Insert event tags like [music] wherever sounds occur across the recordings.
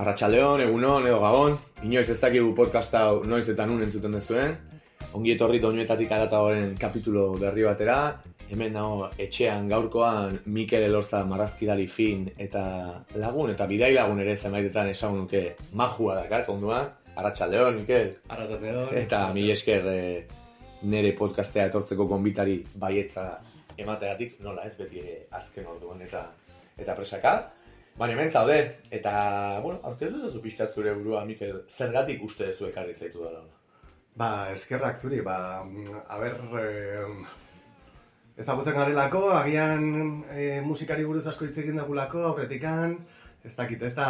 Arratxaldeon, egunon, edo gabon, inoiz ez dakigu podcast hau noiz eta nun entzuten dezuen. Ongi etorri doinuetatik aratagoren kapitulo berri batera. Hemen nago etxean gaurkoan Mikel Elorza marrazkidari fin eta lagun eta bidai lagun ere zemaitetan esan nuke majua dakar, onduan. Arratxaldeon, Mikel. Arratxaldeon. Eta mi esker e, nere podcastea etortzeko konbitari baietza emateatik, nola ez beti ere azken orduan eta eta presaka. Baina hemen zaude, eta, bueno, aurkezu duzu pixkat zure burua, Mikel, zergatik uste duzu ekarri zaitu dara? Ba, eskerrak zuri, ba, a ber, eh, ezagutzen garelako, agian eh, musikari buruz asko hitz egin dagulako, aurretikan, ez dakit, ez da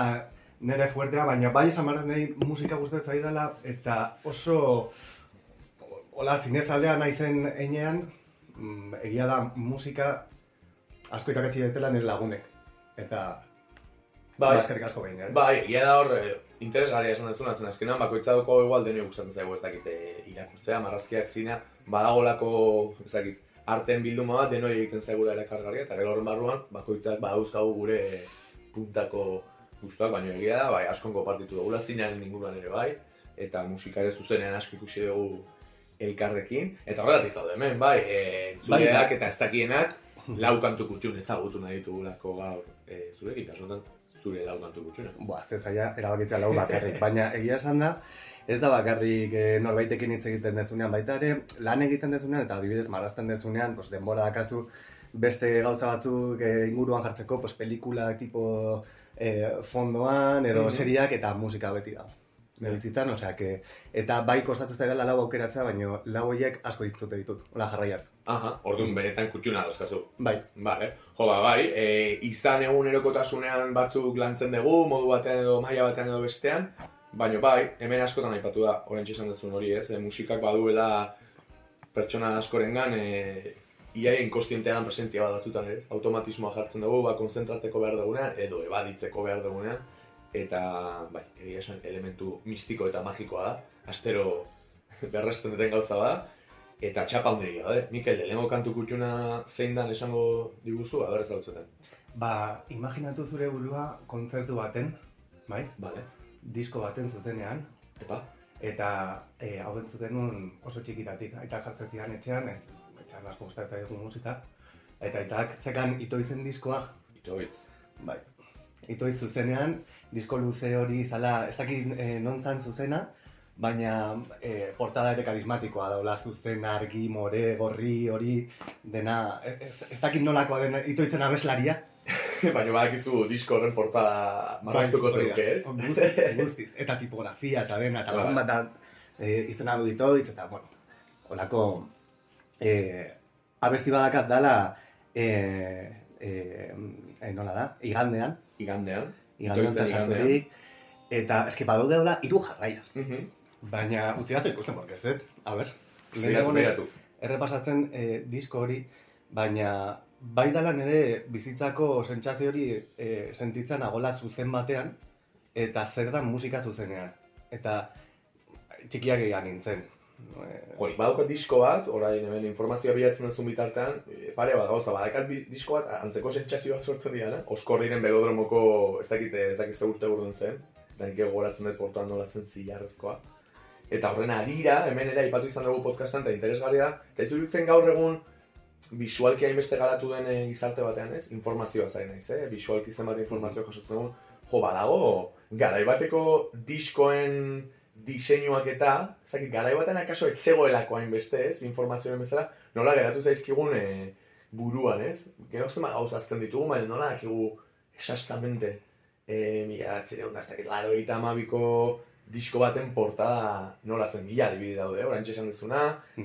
nire fuertea, baina bai esan behar nahi musika gustatzen zaidala, eta oso, hola, zinezaldea naizen einean, mm, egia da musika asko irakatsi detela nire lagunek. Eta, Bai, ba, eskerrik asko behin, eh? bai, egia da hor, eh, interesgarria esan dezuna, zen azkenan bakoitza doko igual denio gustatzen zaigu ez dakit eh, irakurtzea, marrazkiak zina, badagolako, ez dakit, arten bilduma bat denoi egiten zaigula erakargarria, eta gero horren barruan, bakoitzak badauzkagu gure puntako gustuak, baina egia da, bai, askon konpartitu dugula, zinearen inguruan ere bai, eta musika ere zuzenean asko ikusi dugu elkarrekin, eta horregatik zaude hemen, bai, e, zureak eta ez dakienak, lau kantu kutxun ezagutu nahi ditugulako gaur e, zurekin, honetan, zure lau kantu kutxuna. Boa, ez zaila erabakitzea lau bakarrik, baina egia esan da, ez da bakarrik e, norbaitekin hitz egiten dezunean baita ere, lan egiten dezunean eta adibidez marrazten dezunean, pues, denbora dakazu beste gauza batzuk e, inguruan jartzeko, pues, pelikulak tipo e, fondoan edo Mhm. seriak eta musika beti da. Nire bizitzan, osea, que, eta bai kostatu zaidala lau aukeratzea, baina lau horiek asko ditute ditut, hola jarraian. Aha, orduan benetan kutxuna dauzkazu. Bai, Vale. Jo, ba, bai, e, izan egunerokotasunean batzuk lantzen dugu, modu batean edo maila batean edo bestean, baina bai, hemen askotan aipatu da, orain esan duzun hori ez, e, musikak baduela pertsona askorengan e, iaia inkostientean presentzia bat batzutan ez, automatismoa jartzen dugu, ba, konzentratzeko behar dugunean, edo ebaditzeko behar dugunean, eta, bai, egia esan elementu mistiko eta magikoa da, astero [laughs] berresten duten gauza da, eta txapa handia, eh? Mikel, lehenengo kantu kutxuna zein dan esango diguzu, aber ez dautzeten. ba, imaginatu zure burua kontzertu baten, bai, Vale, disko baten zuzenean, epa, Eta e, hau entzuten oso txikitatik, aita jartzen zidan etxean, e, etxean asko gustatzen zaigu musika. Eta aitak zekan itoizen diskoa, itoitz. bai, itoiz zuzenean, disko luze hori zala, ez dakit e, nontzan zuzena, baina e, portada ere karismatikoa daula zuzen argi, more, gorri, hori, dena, ez, ez, dakit nolakoa den itoitzen abeslaria. [laughs] Baina badakizu disko horren portada marraztuko Bai, da. ez? Guztiz, guztiz. Eta tipografia eta dena, eta Bai. lagun bat da, e, izena du ditoitz, eta, bueno, holako, e, abesti badakat dala, e, e, e, nola da, igandean, Igandean. igandean zasaturik, eta eski badaude dola hiru jarraia. Mhm. Baina, utzi datu ikusten, porque ez, dut? a ber, lehenago begiratu. errepasatzen e, disko hori, baina bai dala nire bizitzako sentsazio hori e, sentitzen agola zuzen batean, eta zer da musika zuzenean. Eta txikiak egan nintzen. Hori, badaukat disko bat, orain hemen informazioa bilatzen duzun bitartean, e, pare bat gauza, badakat disko bat, antzeko sentsazioa sortzen dira, Oskorriren belodromoko, ez dakit, ez dakit ze urte urten zen, eta nik gogoratzen dut portuan nola zen zilarrezkoa. Eta horren arira, hemen ere aipatu izan dugu podcastan, eta interesgarria da, eta ez gaur egun, visualki hainbeste garatu den eh, gizarte batean ez, informazioa zain naiz, eh? visualki zenbat informazio jasotzen dugun, jo, badago, garai bateko diskoen diseinuak eta, ez dakit, garai batean akaso ez zegoelako hainbeste ez, informazioen bezala, nola geratu zaizkigun eh, buruan ez, gero zema gauzazten ditugu, baina nola dakigu esastamente, eh, mila batzire ez dakit, laro eta amabiko disko baten portada nola zen, mila adibide daude, orain esan dezuna,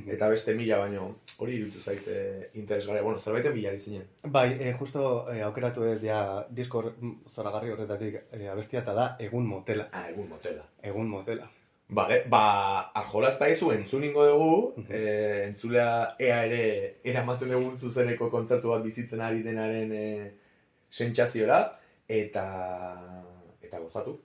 eta beste mila baino, hori irutu zaite interesgarria, bueno, zerbaiten bila zinen. bai, e, justo e, aukeratu ez ja disko horre- m, zoragarri horretatik e, abestia eta da egun motela. Ah, egun motela. Egun motela. Vale, ba, arjolazta izu entzuningo dugu, e, entzulea ea ere eramaten dugun zuzeneko kontzertu bat bizitzen ari denaren e, sentsazioa eta eta gozatu.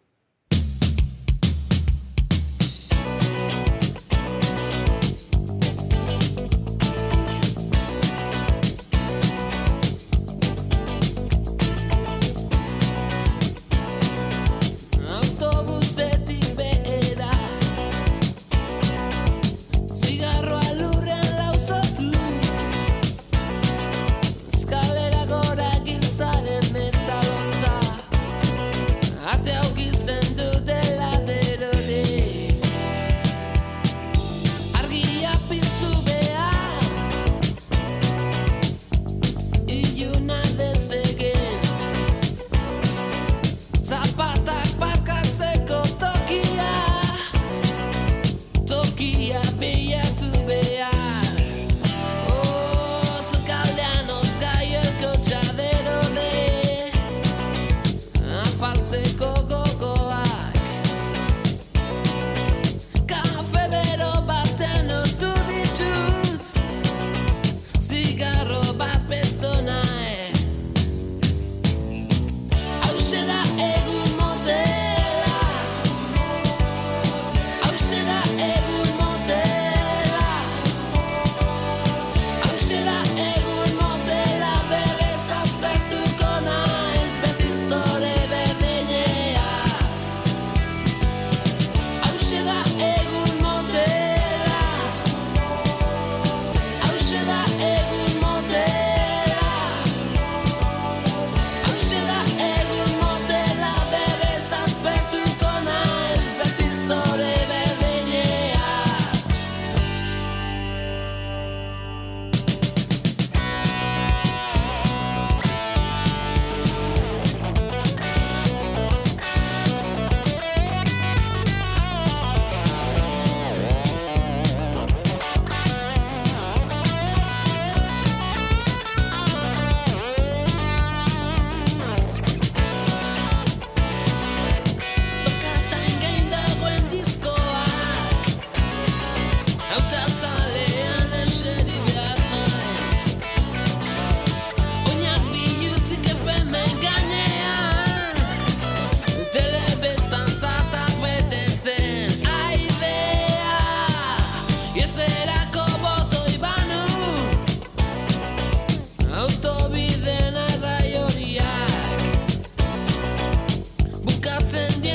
got the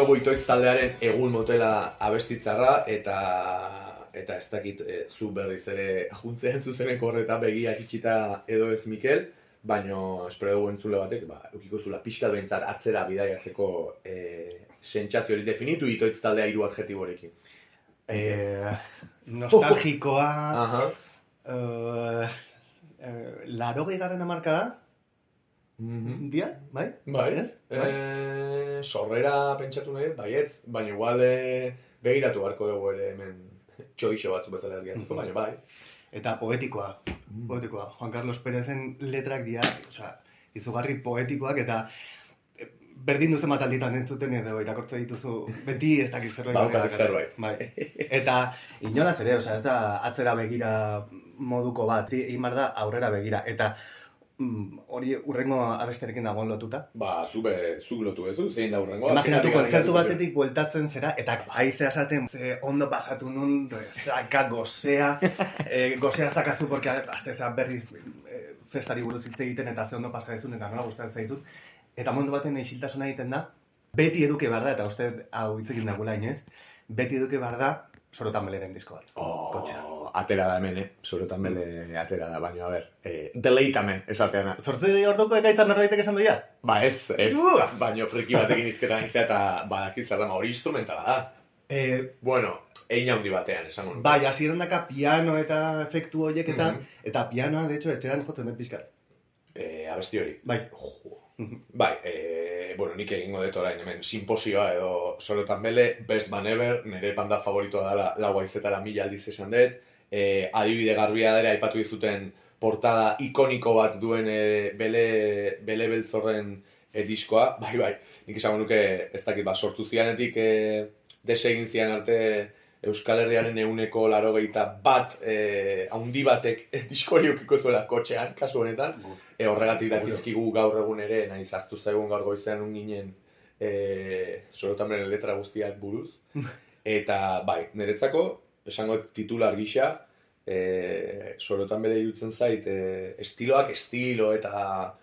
dugu itoitz taldearen egun motela abestitzarra, eta eta ez dakit e, zu berriz ere juntzean zuzeneko horreta begiak itxita edo ez Mikel, baino espero dugu entzule batek, ba, eukiko zula pixka behintzat atzera bidaiatzeko e, sentsazio hori definitu itoitz taldea hiru adjetiborekin. Eh, nostalgikoa, Aha. eh, eh, laro gehiagaren amarka da, Mhm. dia, bai? Bai, Ez? Bai? e, sorrera pentsatu nahi, baietz, baina igual e, begiratu beharko dugu ere hemen [laughs] txoixo batzu bezala ez gehatzeko, Mhm. baina bai. Eta poetikoa, poetikoa. Juan Carlos Pérezen letrak dira, osea, izugarri poetikoak eta eh, berdin duzen bat alditan entzuten edo irakortze dituzu beti ez dakit zerbait. Ba, daukat zerbait. Bai. Eta inolaz ere, osea, ez da atzera begira moduko bat, behar da aurrera begira. Eta mm, hori urrengo abesterekin dagoen lotuta. Ba, zube, zuk lotu ezu, zein da hurrengoa. Imaginatu kontzertu batetik bueltatzen zera, eta haizea esaten, ze ondo pasatu nun, saka gozea, [laughs] e, gozea ez dakazu, porque azte zera berriz e, festari buruz hitz egiten, eta ze ondo pasa dezun, eta nola gustatzen zaizun. Eta mundu baten isiltasuna egiten da, beti eduke behar da, eta uste hau hitz egin dagula inez, beti eduke behar da, sorotan beleren disko bat. Kotxea. Atera da hemen, eh? Sorotan bele atera da, baina, a ber, eh, deleitame, esateana. Zortze orduko ekaitzan norbaitek esan doia? Ba, ez, ez, baina friki batekin izketan iztea eta badakiz zer da, hori instrumentala da. E, Bueno, egin handi batean, esango nuke. bai, hasieran daka piano eta efektu horiek eta, Mhm. eta pianoa, de hecho, etxeran jotzen den pixkat. Eh, abesti hori. Bai. Jo. Bai, e, bueno, nik egingo dut orain hemen simposioa edo sorotan bele, Best Man Ever, nire banda favoritoa dela lau aizetara mila aldiz esan dut, e, adibide garbia dara aipatu dizuten portada ikoniko bat duen e, bele, bele beltzorren e, diskoa, [laughs] bai, bai, nik esango nuke ez dakit, ba, sortu zianetik e, desegin zian arte Euskal Herriaren euneko laro bat e, haundi batek [laughs] e, diskori ukiko zuela kotxean, kasu honetan, E, horregatik dakizkigu gaur egun ere, nahi zaztu zaigun gaur goizean un ginen e, sorotamenen letra guztiak buruz. [laughs] Eta, bai, niretzako, esango titular gisa, e, sorotan bere irutzen zait, e, estiloak estilo eta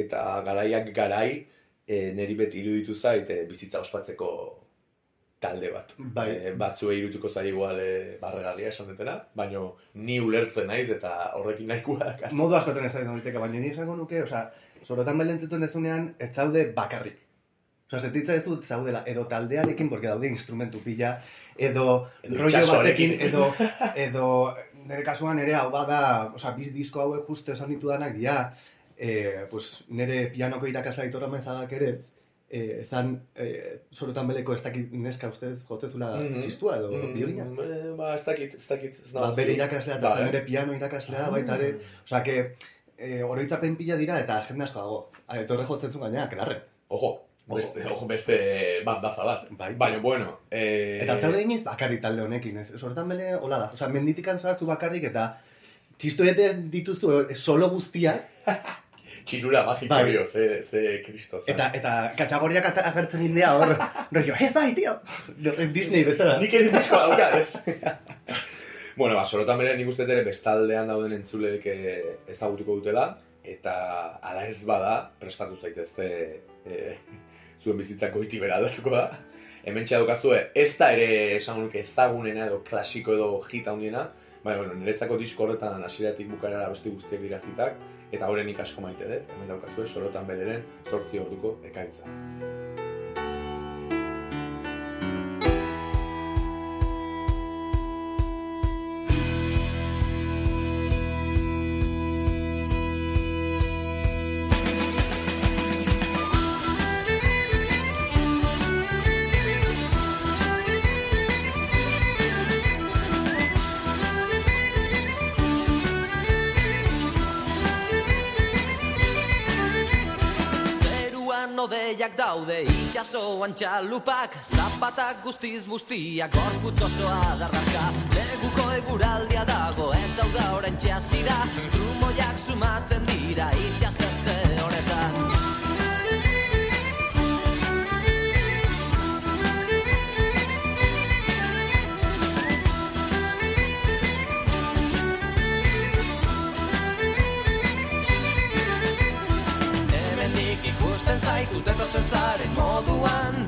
eta garaiak garai, e, niri beti iruditu zait e, bizitza ospatzeko talde bat. Bai. E, batzuei irutuko zai igual e, barregarria esan dutena, baina ni ulertzen naiz eta horrekin nahikoa dakar. Modu askotan ez da daiteke, baina ni esango nuke, osea, sorotan belentzuten dezunean, ez zaude bakarrik. Osea, sentitza ez dut zaudela, edo taldearekin, porque daude instrumentu pila, edo, Edo rollo batekin, edo, edo, nire kasuan ere hau bada, osea, biz disko hauek justo esan ditudanak dira, e, pues, nire pianoko irakasla itora mezagak ere, e, ezan, e, sorotan beleko ez dakit neska ustez jotzezula Mhm. txistua edo Mm, biolina. Ba, ez dakit, ez dakit. Ez Ba, bere irakaslea eta Ba, eh? ere piano irakaslea baita ere, osea, que e, oroitzapen pila dira eta agenda asko dago. Etorre jotzen zuen gaina, kelarre. Ojo, beste, ojo, beste bandaza bat. Bai. Baina, bueno, eh... Eta zaude inoiz bakarrik talde honekin, ez? Sortan bele, hola da. Osea, menditikan zoazu bakarrik eta txistoete dituzu eh, solo guztiak, [laughs] Txirura magiko Bai. dio, ze, ze kristo. zen. eta, eta katagoriak ata- agertzen indea hor, [laughs] rollo, eh, bai, tio! Disney bezala. Nik ere diskoa dauka, [laughs] ez? bueno, ba, sorotan bere nik uste ere bestaldean dauden entzuleek eh, ezagutuko dutela, eta ala ez bada, prestatu zaitezte e, zuen bizitzak goiti bera aldatuko da. Hemen txadokazue, ez da ere esan nuke ezagunena edo klasiko edo hit handiena, baina, bueno, niretzako disko horretan hasieratik bukarara beste guztiak dira hitak, eta horren nik asko maite dut, hemen daukazue, sorotan bereren zortzi orduko ekaitza. Odeiak daude itxasoan txalupak Zapatak guztiz bustiak gorputz osoa darraka Neguko eguraldia dago eta hau da orain txasira Trumoiak sumatzen dira itxasertze honetan Zaitut etortzen zaren moduan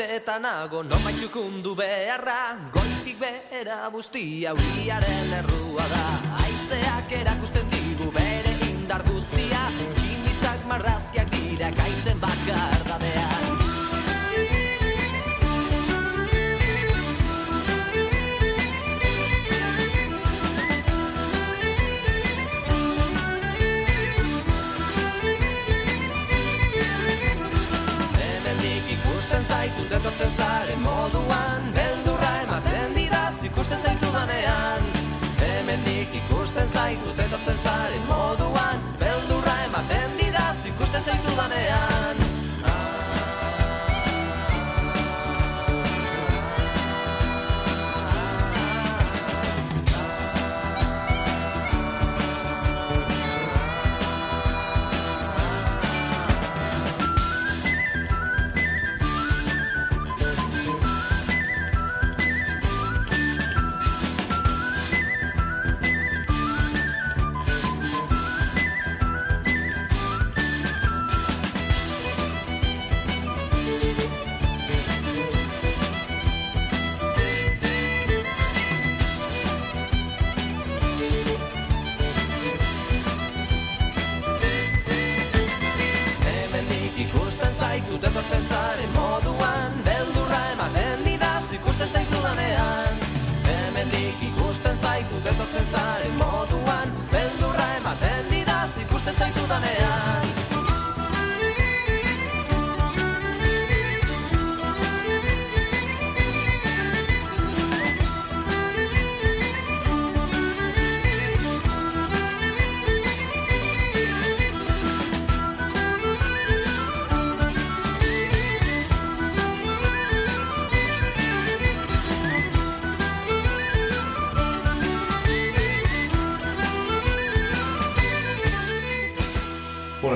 horretan nago Non baitxukundu beharra. Goitik behera guztia Uriaren errua da. Aizeak erakusten digu bere indar guztia. Tximistak marrazkiak dira Kaitzen bakar dadean detortzen zaren moduan Beldurra ematen didaz ikusten zaitu danean Hemendik ikusten zaitu detortzen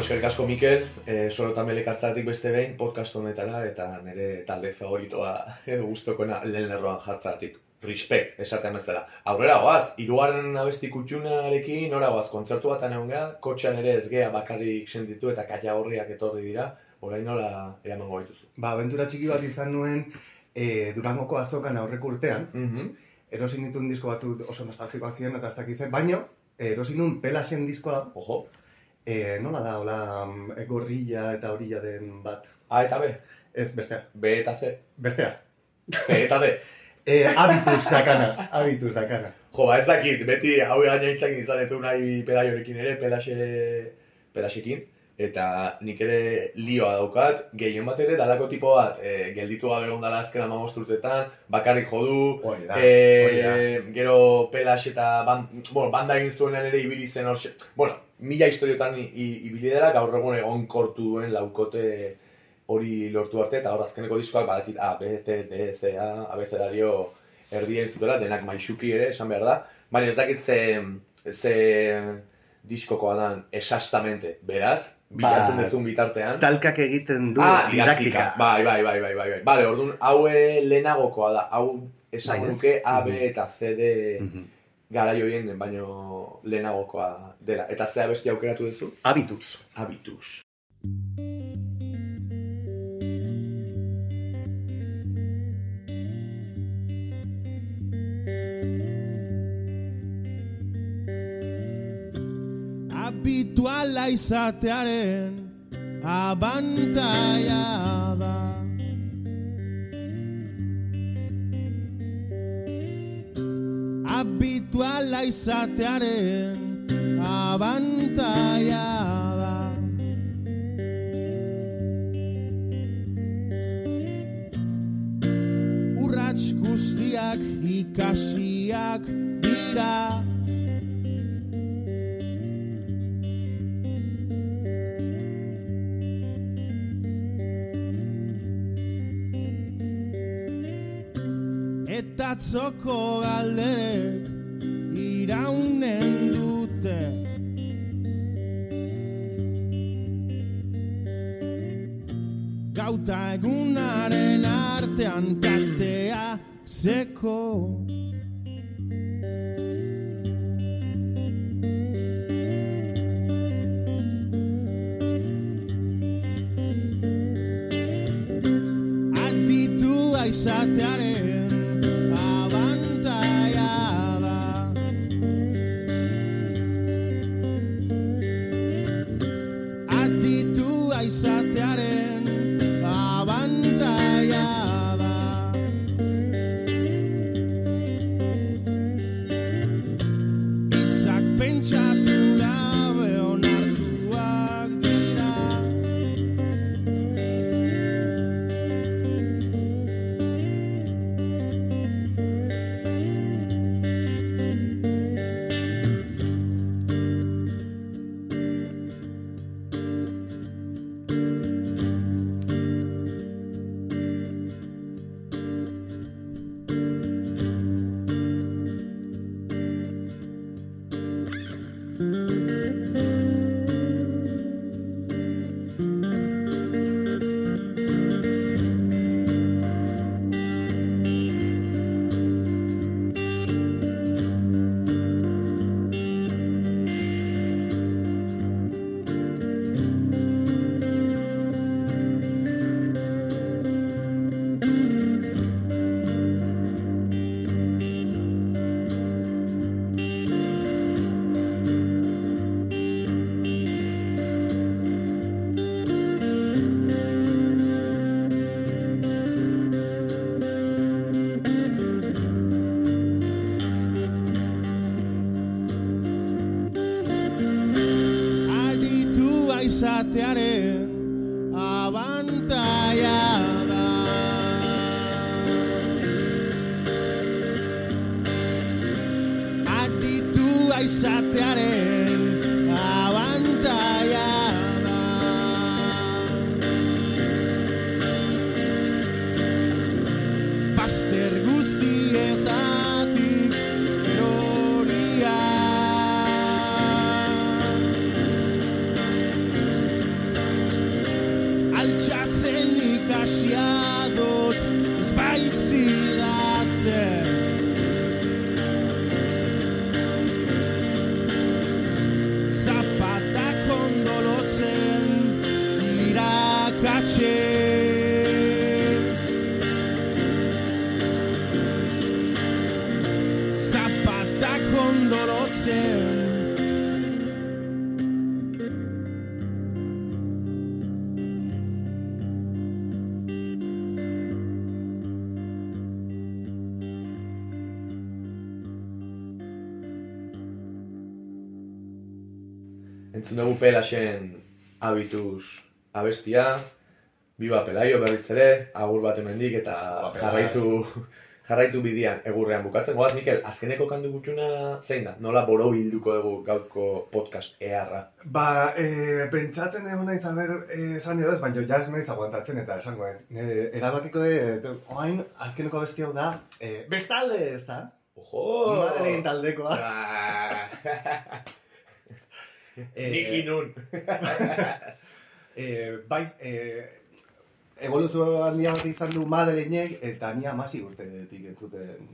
eskerrik asko Mikel, e, solo tamelek hartzatik beste behin podcast honetara eta nire talde favoritoa edo gustokoena lehen lerroan jartzatik. Respect, esaten bezala. Aurrera goaz, hirugarren abesti kutxunarekin, nora goaz, kontzertu bat geha, kotxean ere ez geha bakarrik sentitu eta kaia horriak etorri dira, orain nola eramango baituzu. Ba, abentura txiki bat izan nuen e, Durangoko azokan aurreko urtean. Mhm. Erosin dituen disko batzu oso nostalgikoak ziren eta ez dakitzen, baino, e, erosin nuen pelasen diskoa, Ojo, e, nola da, hola, e, gorrilla eta orilla den bat. A eta B, Ez, bestea. B eta C, Bestea. C eta D. [laughs] E, habitus dakana, habitus dakana. Jo, ba ez dakit, beti hau gaina hitzak izan etu nahi pedaiorekin ere, pelaxe, pelaxekin, eta nik ere lioa daukat, gehien bat ere, dalako tipo bat, e, gelditu gabe egon dala azken amagost urtetan, bakarrik jodu, da, e, da. gero pelax eta ban, bueno, banda egin zuenean ere ibili zen hor, bueno, mila historiotan ibili dela, gaur egun egon kortu duen laukote hori lortu arte, eta hor azkeneko diskoak badakit A, B, T, D, C, A, abecedario erdien zutela, denak maixuki ere, esan behar da. Baina ez dakit ze, ze diskokoa dan esastamente, beraz, bilatzen Ba, dezun bitartean. Talkak egiten du Ah, didaktika. Bai, bai, bai, bai, bai, bai. Vale, orduan, hau eh, lehenagokoa da, hau esan Bai, nuke A, B Mhm. eta C, D Mhm. Garai horien baino lehenagokoa dela. Eta ze abesti aukeratu duzu? Habitus. Habitus. habituala izatearen abantaia Habituala izatearen abantaia da. Urrats guztiak ikasiak dira. eta atzoko galderek Gauta egunaren artean katea zeko. Aditu izatearen izatearen abantaia da Aditua izatearen Entzun dugu pelaxen abituz abestia, biba pelaio berriz ere, agur bat hemendik eta Biba Pelax. jarraitu jarraitu bidian egurrean bukatzen. Goaz, Mikel, azkeneko kandu gutxuna zein da? Nola boro bilduko dugu gaurko podcast eharra? Ba, e, pentsatzen egon naiz aber e, esan edo ez, baina ja ez naiz aguantatzen eta esango ez. E, erabakiko e, oain azkeneko besti hau da, e, bestalde ez da? Ojo! Madeleine taldekoa. Ah. [laughs] E, Niki nun. [laughs] E, bai, e, evoluzio handia bat izan du Madeleinek eta ni amasi urtetik entzuten,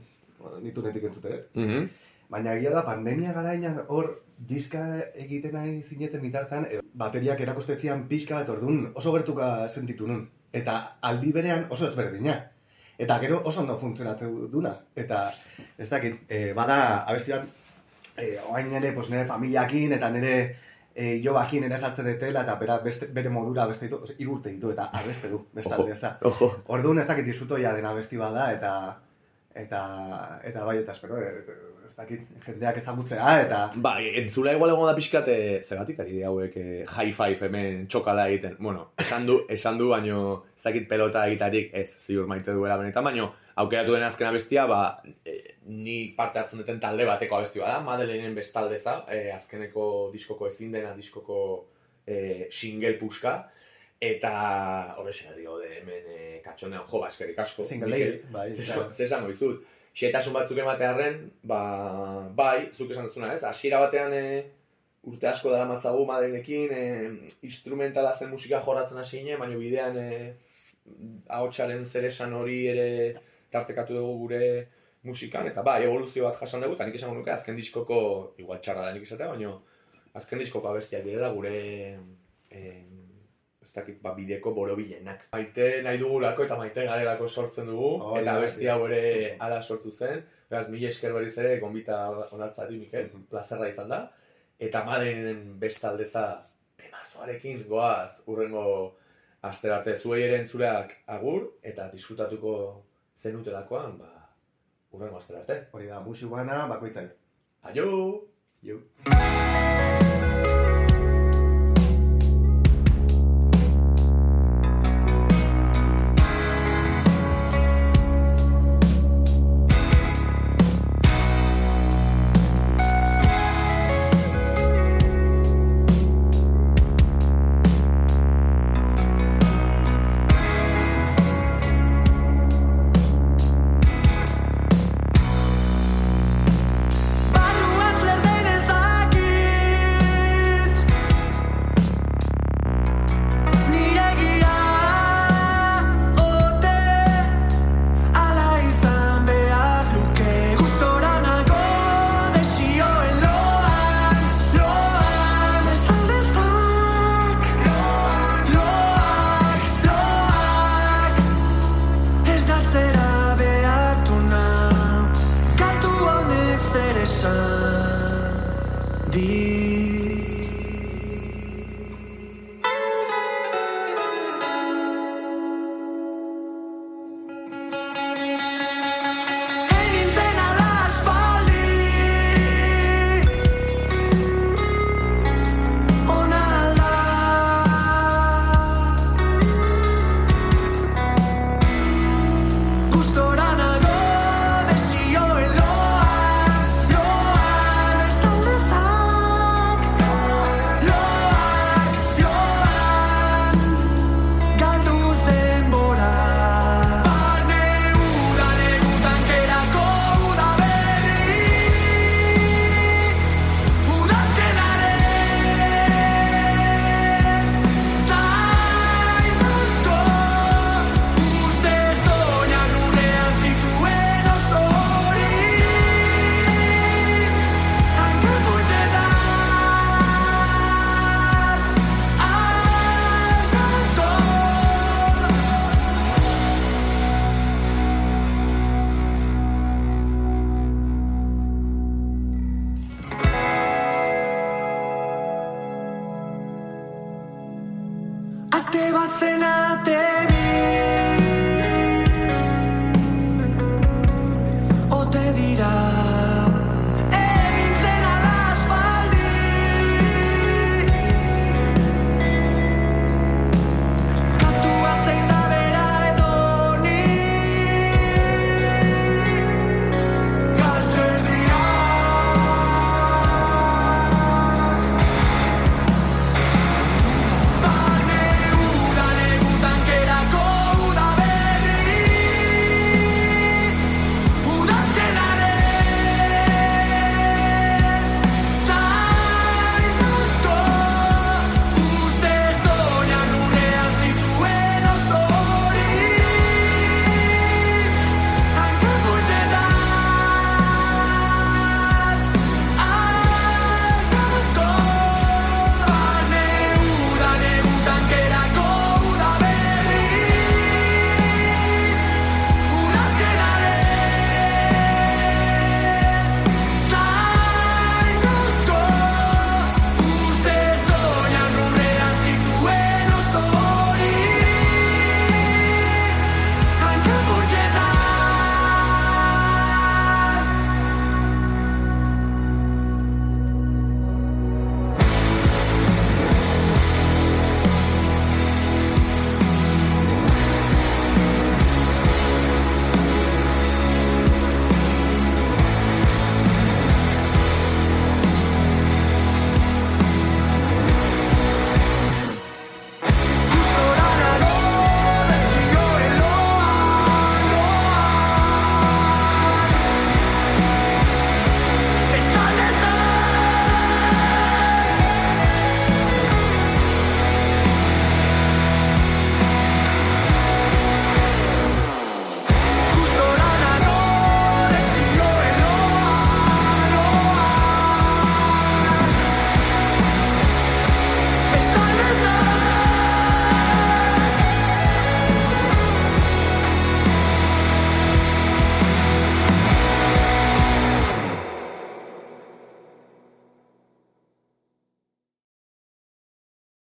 nitunetik entzuten. Mhm. Baina egia da, pandemia garainan hor diska egiten nahi zineten bitartan, e, bateriak erakostetzian pixka bat orduan oso gertuka sentitu nun. Eta aldi berean oso ezberdina. Eta gero oso ondo funtzionatzen duna. Eta ez dakit, e, bada abestian, e, oain nire, pues, nire familiakin eta nire e, jobakin ere jartzen detela eta bera beste, bere modura beste ditu, oza, hiru urte ditu eta abeste du, beste Ojo, alde eza. ojo. Orduan ez dakit disfrutoia dena abesti bada eta eta eta bai eta espero e, ez dakit jendeak ezagutzea eta Ba, entzula igual egon da pixkat, eh, zergatik ari hauek eh, high five hemen txokala egiten. Bueno, esan du, esan du, baino ez dakit pelota egitarik ez ziur maite duela benetan, baino aukeratu den azken abestia, ba, eh, ni parte hartzen duten talde bateko abesti da, Madeleinen bestaldeza, eh, azkeneko diskoko ezin dena diskoko eh, single puska, eta horrexen dio de hemen eh, katxonean, jo, ba, eskerrik asko. single bai, Zer zer esango dizut? Xetasun batzuk ematearren, ba, bai, zuk esan duzuna, ez? Hasiera batean e, urte asko dara matzagu Madelenekin, e, instrumentala zen musika jorratzen hasi ginen, baina bidean e, ahotsaren zeresan hori ere tartekatu dugu gure musikan, eta bai, evoluzio bat jasan dugu, eta nik esango nuke azken diskoko, igual txarra da nik esatea, baina azken diskoko abestiak direla gure e, ez dakit, ba, bideko borobilenak. Maite nahi dugulako eta maite garelako sortzen dugu, Hori eta abesti hau ere ala sortu zen. Beraz, mila esker berriz ere, gonbita onartzati, Mikel, Mhm. plazerra izan da. Eta madenen bestaldeza temazoarekin goaz urrengo astera arte zuei ere entzuleak agur, eta disfrutatuko zenutelakoan, ba, urrengo astera arte. Hori da, musi bana, bakoitzai. Aio! Jo.